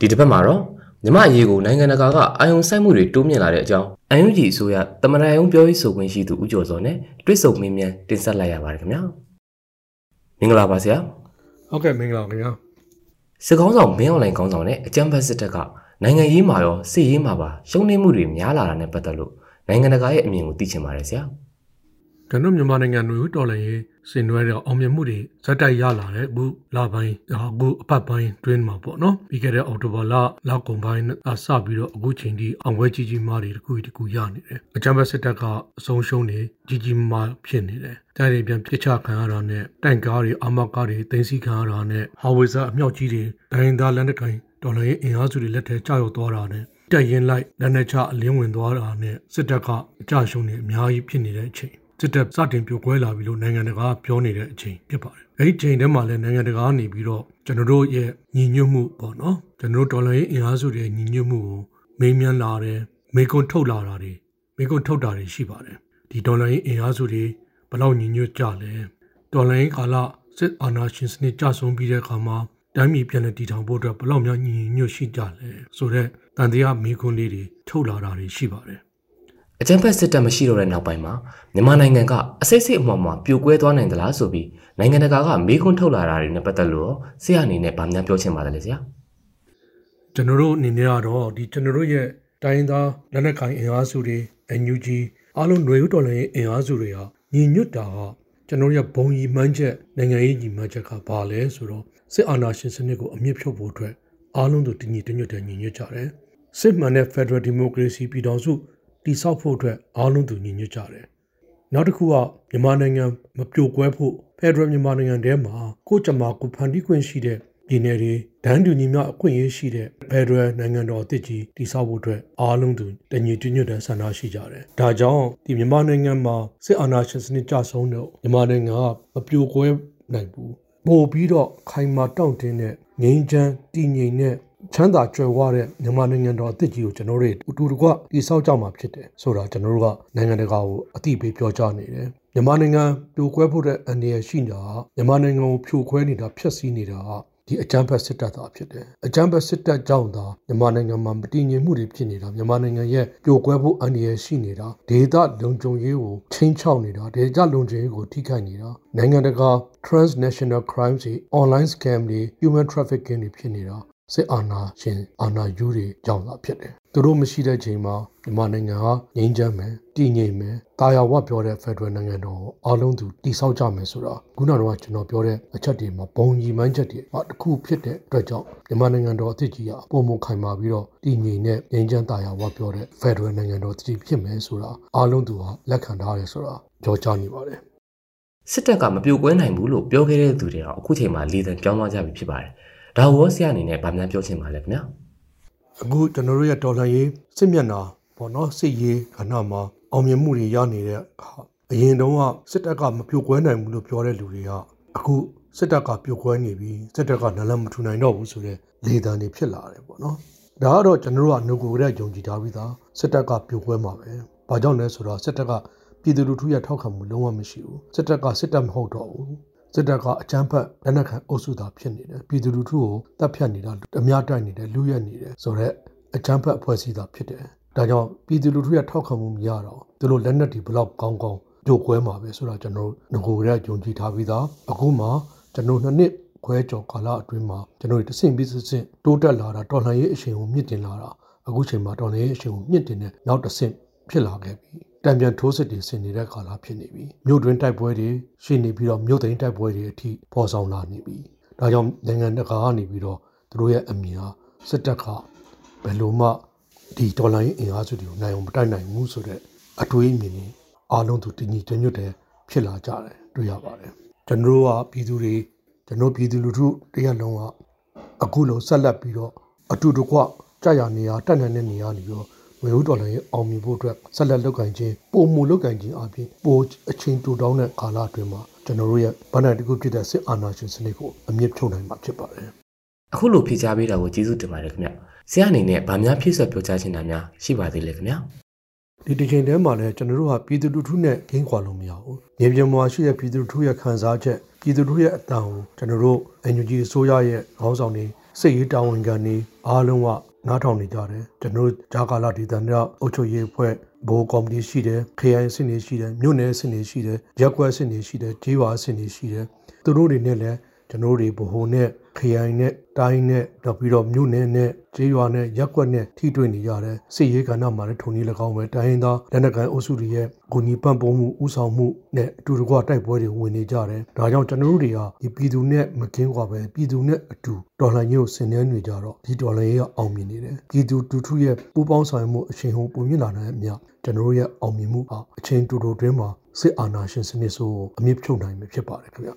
ဒီတစ်ပတ်မှာတော့မြမအရေးကိုနိုင်ငံတကာကအာယုံစိုက်မှုတွေတိုးမြင့်လာတဲ့အကြောင်းအန်ယူဂျီအစိုးရတမန်တော်ရုံးပြောရေးဆိုခွင့်ရှိသူဦးကျော်စောနဲ့တွစ်ဆုံမင်းမြန်တင်ဆက်လိုက်ရပါတယ်ခင်ဗျာမင်္ဂလာပါဆရာဟုတ်ကဲ့မင်္ဂလာခင်ဗျာစစ်ကောင်းဆောင်မင်းအွန်လိုင်းကောင်းဆောင်နဲ့အကြံဖက်စစ်တပ်ကနိုင်ငံရေးမှာရောစစ်ရေးမှာပါရှုံးနိမှုတွေများလာတာနဲ့ပတ်သက်လို့နိုင်ငံတကာရဲ့အမြင်ကိုသိချင်ပါတယ်ဆရာ ကျွန်တော်မြန်မာနိုင်ငံလူတော်လည်းရေးစင်နွဲတဲ့အောင်မြင်မှုတွေဇက်တိုက်ရလာတဲ့အခုလပိုင်းအခုအပတ်ပိုင်းတွင်းမှာပေါ့နော်ပြီးခဲ့တဲ့အောက်တိုဘာလလောက်ကုန်ပိုင်းအစပြီးတော့အခုချိန်ထိအောင်ပွဲကြီးကြီးမားတွေတခုတခုရနေတယ်အကြမ်းဖက်စစ်တပ်ကအဆုံးရှုံးနေကြီးကြီးမားဖြစ်နေတယ်တိုက်တွေပြန်ပြစ်ချခံရတာနဲ့တန်ကားတွေအမကားတွေတင်စီခံရတာနဲ့ဟာဝေဇာအမြောက်ကြီးတွေဒိုင်းသားလက်နက်ကိုင်တော်လည်းအင်အားစုတွေလက်ထဲကျရောက်သွားတာနဲ့တက်ရင်လိုက်လက်နက်ချအလင်းဝင်သွားတာနဲ့စစ်တပ်ကအကြရှုံးနေအများကြီးဖြစ်နေတဲ့အချိန် စစ်တပ်စတင်ပြိုကွဲလာပြီလို့နိုင်ငံတကာကပြောနေတဲ့အချိန်ဖြစ်ပါတယ်။အဲဒီချိန်ထဲမှာလည်းနိုင်ငံတကာကနေပြီးတော့ကျွန်တော်တို့ရဲ့ညီညွတ်မှုပေါ့နော်ကျွန်တော်တို့ဒေါ်လာရေးအင်အားစုတွေညီညွတ်မှုကိုမေးမြန်းလာတယ်မေကွန်ထုတ်လာတာတွေမေကွန်ထုတ်တာတွေရှိပါတယ်။ဒီဒေါ်လာရေးအင်အားစုတွေဘယ်လောက်ညီညွတ်ကြလဲဒေါ်လာရေးကာလစစ်အာဏာရှင်စနစ်ကြဆုံးပြီးတဲ့အခါမှာတိုင်းပြည်ပြန်လည်တည်ထောင်ဖို့အတွက်ဘယ်လောက်များညီညွတ်ရှိကြလဲဆိုတော့တန်တရားမေကွန်လေးတွေထုတ်လာတာတွေရှိပါတယ် အကြံဖက်စစ်တပ်မရှိတော့တဲ့နောက်ပိုင်းမှာမြန်မာနိုင်ငံကအစိတ်စိတ်အမှောင်မှာပြိုကွဲသွားနိုင်သလားဆိုပြီးနိုင်ငံတကာကမေးခွန်းထုတ်လာတာတွေနဲ့ပတ်သက်လို့ဆရာအနေနဲ့ဗာများပြောချင်ပါတယ်လေဆရာကျွန်တော်တို့အနေနဲ့ကတော့ဒီကျွန်တော်တို့ရဲ့တိုင်းသားလက်နက်ကိုင်အင်အားစုတွေ NUG အားလုံးຫນွေဥတော်လည်းအင်အားစုတွေဟာညီညွတ်တာဟာကျွန်တော်တို့ရဲ့ဘုံရီမှန်းချက်နိုင်ငံရေးညီမှန်းချက်ကဘာလဲဆိုတော့စစ်အာဏာရှင်စနစ်ကိုအမြင့်ဖြုတ်ဖို့အတွက်အားလုံးတို့တညီတညွတ်တဲ့ညီညွတ်ကြတယ်စစ်မှန်တဲ့ Federal Democracy ပြည်တော်စု တိဆောက်ဖို့အတွက်အားလုံးသူညီညွတ်ကြတယ်။နောက်တစ်ခုကမြန်မာနိုင်ငံမပြိုကွဲဖို့ဖက်ဒရယ်မြန်မာနိုင်ငံထဲမှာကိုကြမှာကိုဖန်တီးခွင့်ရှိတဲ့ပြည်နယ်တွေဒန်းတူညီမျှအခွင့်အရေးရှိတဲ့ဖက်ဒရယ်နိုင်ငံတော်အသစ်ကြီးတည်ဆောက်ဖို့အတွက်အားလုံးသူတညီတညွတ်တဲ့ဆန္ဒရှိကြတယ်။ဒါကြောင့်ဒီမြန်မာနိုင်ငံမှာစစ်အာဏာရှင်စနစ်ကြဆုံးတော့မြန်မာနိုင်ငံကမပြိုကွဲနိုင်ဘူး။ပို့ပြီးတော့ခိုင်မာတောင့်တင်းတဲ့ငြိမ်းချမ်းတည်ငြိမ်တဲ့ ချမ်းသာကြွယ်ဝတဲ့မြန်မာနိုင်ငံတော်အသစ်ကြီးကိုကျွန်တော်တို့အတူတကွတည်ဆောက်ကြမှာဖြစ်တယ်ဆိုတာကျွန်တော်တို့ကနိုင်ငံတကာကိုအသိပေးပြောကြားနေတယ်မြန်မာနိုင်ငံပြိုကွဲဖို့တဲ့အနေရရှိနေတာမြန်မာနိုင်ငံကိုဖြိုခွဲနေတာဖျက်ဆီးနေတာဒီအကြမ်းဖက်စစ်တပ်သားဖြစ်တယ်အကြမ်းဖက်စစ်တပ်ကြောင့်သာမြန်မာနိုင်ငံမှာမတည်ငြိမ်မှုတွေဖြစ်နေတာမြန်မာနိုင်ငံရဲ့ပြိုကွဲဖို့အန္တရာယ်ရှိနေတာဒေသလုံခြုံရေးကိုချင်းချောက်နေတာဒေသလုံခြုံရေးကိုထိခိုက်နေတာနိုင်ငံတကာ transnational crimes တွေ online scam တွေ human trafficking တွေဖြစ်နေတာ စစ်အာဏာရှင်အာဏာယူတွေကြောင့်သာဖြစ်တယ်။သူတို့မရှိတဲ့ချိန်မှာမြန်မာနိုင်ငံဟာငြိမ်းချမ်းမယ်၊တည်ငြိမ်မယ်၊တာယာဝပြောတဲ့ဖက်ဒရယ်နိုင်ငံတော်ကိုအားလုံးသူတည်ဆောက်ကြမယ်ဆိုတာခုနကတော့ကျွန်တော်ပြောတဲ့အချက်တွေမှာဘုံကြီးမှန်းချက်တွေအတစ်ခုဖြစ်တဲ့အတွက်ကြောင့်မြန်မာနိုင်ငံတော်အသစ်ကြီးကပုံမခိုင်မာပြီးတော့တည်ငြိမ်တဲ့ငြိမ်းချမ်းတာယာဝပြောတဲ့ဖက်ဒရယ်နိုင်ငံတော်တည်ဖြစ်မယ်ဆိုတာအားလုံးသူဟာလက်ခံထားရဆိုတာကြောကြားနေပါတယ်စစ်တပ်ကမပြိုကွဲနိုင်ဘူးလို့ပြောခဲ့တဲ့သူတွေကအခုချိန်မှာလေသံပြောင်းသွားကြပြီဖြစ်ပါတယ် ဒါဝေါ်ဆရာအနေနဲ့ဗာများပြောချင်ပါလဲခင်ဗျာအခုကျွန်တော်တို့ရဲ့ဒေါ်လာရေးစစ်မျက်နှာပေါ့နော်စစ်ရေးခဏမှာအောင်မြင်မှုတွေရနေတဲ့အရင်တုန်းကစစ်တပ်ကမပြိုကွဲနိုင်ဘူးလို့ပြောတဲ့လူတွေကအခုစစ်တပ်ကပြိုကွဲနေပြီစစ်တပ်ကနလမထူနိုင်တော့ဘူးဆိုတဲ့လေသံတွေဖြစ်လာတယ်ပေါ့နော်ဒါကတော့ကျွန်တော်တို့ကငကိုကလေးယုံကြည်ထားပြီးသားစစ်တပ်ကပြိုကွဲမှာပဲဘာကြောင့်လဲဆိုတော့စစ်တပ်ကပြည်သူလူထုရဲ့ထောက်ခံမှုလုံးဝမရှိဘူးစစ်တပ်ကစစ်တပ်မဟုတ်တော့ဘူး စစ်တပ်ကအကြမ်းဖက်လက်နက်ခံအုပ်စုသားဖြစ်နေတယ်ပြည်သူလူထုကိုတပ်ဖြတ်နေတာအများတိုက်နေတယ်လူရက်နေတယ်ဆိုတော့အကြမ်းဖက်အဖွဲ့အစည်းသားဖြစ်တယ်ဒါကြောင့်ပြည်သူလူထုရဲ့ထောက်ခံမှုမရတော့သူတို့လက်နက်တွေဘလောက်ကောင်းကောင်းကြိုကွဲမှာပဲဆိုတော့ကျွန်တော်တို့ငကိုရဲယုံကြည်ထားပြီးသားအခုမှကျွန်တော်နှစ်နှစ်ခွဲကျော်ကာလအတွင်းမှာကျွန်တော်တို့တဆင့်ပြီးဆင့်တိုးတက်လာတာတော်လှန်ရေးအရှင်ကိုမြင့်တင်လာတာအခုချိန်မှာတော်လှန်ရေးအရှင်ကိုမြင့်တင်တဲ့နောက်တစ်ဆင့်ဖြစ်လာခဲ့ပြီ တံပြန်ထိုးစစ်တွေဆင်နေတဲ့ကာလဖြစ်နေပြီမြို့တွင်းတိုက်ပွဲတွေရှိနေပြီးတော့မြို့သိမ်းတိုက်ပွဲတွေအထိပေါ်ဆောင်လာနေပြီဒါကြောင့်နိုင်ငံတကာကနေပြီးတော့သူတို့ရဲ့အမြင်ဟာစစ်တပ်ကဘယ်လိုမှဒီဒေါ်လာရင်းအင်အားစုတွေကိုနိုင်အောင်မတိုက်နိုင်ဘူးဆိုတဲ့အတွေးအမြင်တွေအားလုံးသူတညီတညွတ်တယ်ဖြစ်လာကြတယ်တွေ့ရပါတယ်ကျွန်တော်တို့ကပြည်သူတွေကျွန်တော်ပြည်သူလူထုတရက်လုံးကအခုလုံးဆက်လက်ပြီးတော့အတူတကွကြာရနေရတက်နိုင်တဲ့နေရာနေပြီးတော့ ဝေဦးတော်လည်းအောင်မြင်ဖို့အတွက်ဆက်လက်လုပ်ကင်ခြင်းပုံမူလုပ်ကင်ခြင်းအပြင်ပိုအချင်းတူတောင်းတဲ့ကာလအတွင်းမှာကျွန်တော်တို့ရဲ့ဗဏ္ဍာတကူဖြစ်တဲ့စစ်အာဏာရှင်စနစ်ကိုအမြင့်ဖြုတ်နိုင်မှာဖြစ်ပါတယ်အခုလိုဖြေကြားပေးတာကိုကျေးဇူးတင်ပါတယ်ခင်ဗျဆရာအနေနဲ့ဗာများဖြည့်ဆွတ်ပြောကြားချင်တာများရှိပါသေးလေခင်ဗျဒီတစ်ချိန်တည်းမှာလည်းကျွန်တော်တို့ဟာပြည်သူလူထုနဲ့ဂိမ်းခွာလို့မရဘူး။မြေပြင်မှာရှိတဲ့ပြည်သူလူထုရဲ့ခံစားချက်ပြည်သူလူထုရဲ့အတန်ကိုကျွန်တော်တို့ NUG အစိုးရရဲ့ခေါင်းဆောင်တွေစိတ်ရေးတာဝန်ခံနေအားလုံးက နားထောင်နေကြတယ်ကျွန်တော်ဂျာကာလာဒေသနာအုပ်ချုပ်ရေးအဖွဲ့ဘိုးကော်မတီရှိတယ်ခရိုင်အဆင့်တွေရှိတယ်မြို့နယ်အဆင့်တွေရှိတယ်ရက်ကွက်အဆင့်တွေရှိတယ်ဂျေးဝါအဆင့်တွေရှိတယ်သူတို့တွေနဲ့လည်း ကျွန်တော်တွေဗဟိုနဲ့ခရိုင်နဲ့တိုင်းနဲ့နောက်ပြီးတော့မြို့နယ်နဲ့ကျေးရွာနဲ့ရပ်ကွက်နဲ့ထိတွေ့နေကြတယ်စစ်ရေးကဏ္ဍမှာလည်းထုံနည်း၎င်းပဲတိုင်းရင်းသားလက်နက်ကိုင်အုပ်စုတွေရဲ့ဂုဏီပံ့ပိုးမှုဥဆောင်မှုနဲ့အတူတကွတိုက်ပွဲတွေဝင်နေကြတယ်ဒါကြောင့်ကျွန်တော်တို့တွေကဒီပြည်သူနဲ့မကင်းကွာပဲပြည်သူနဲ့အတူတော်လှန်ရေးကိုဆင်နွှဲနေကြတော့ဒီတော်လှန်ရေးကအောင်မြင်နေတယ်ပြည်သူတူထုရဲ့ပူးပေါင်းဆောင်ရွက်မှုအချိန်ဟုန်ပုံမြင့်လာတဲ့အမြကျွန်တော်တို့ရဲ့အောင်မြင်မှုဟာအချိန်တူတူတွင်းမှာစစ်အာဏာရှင်စနစ်ဆိုးကိုအမြင့်ဖြုတ်နိုင်မှာဖြစ်ပါတယ်ခင်ဗျ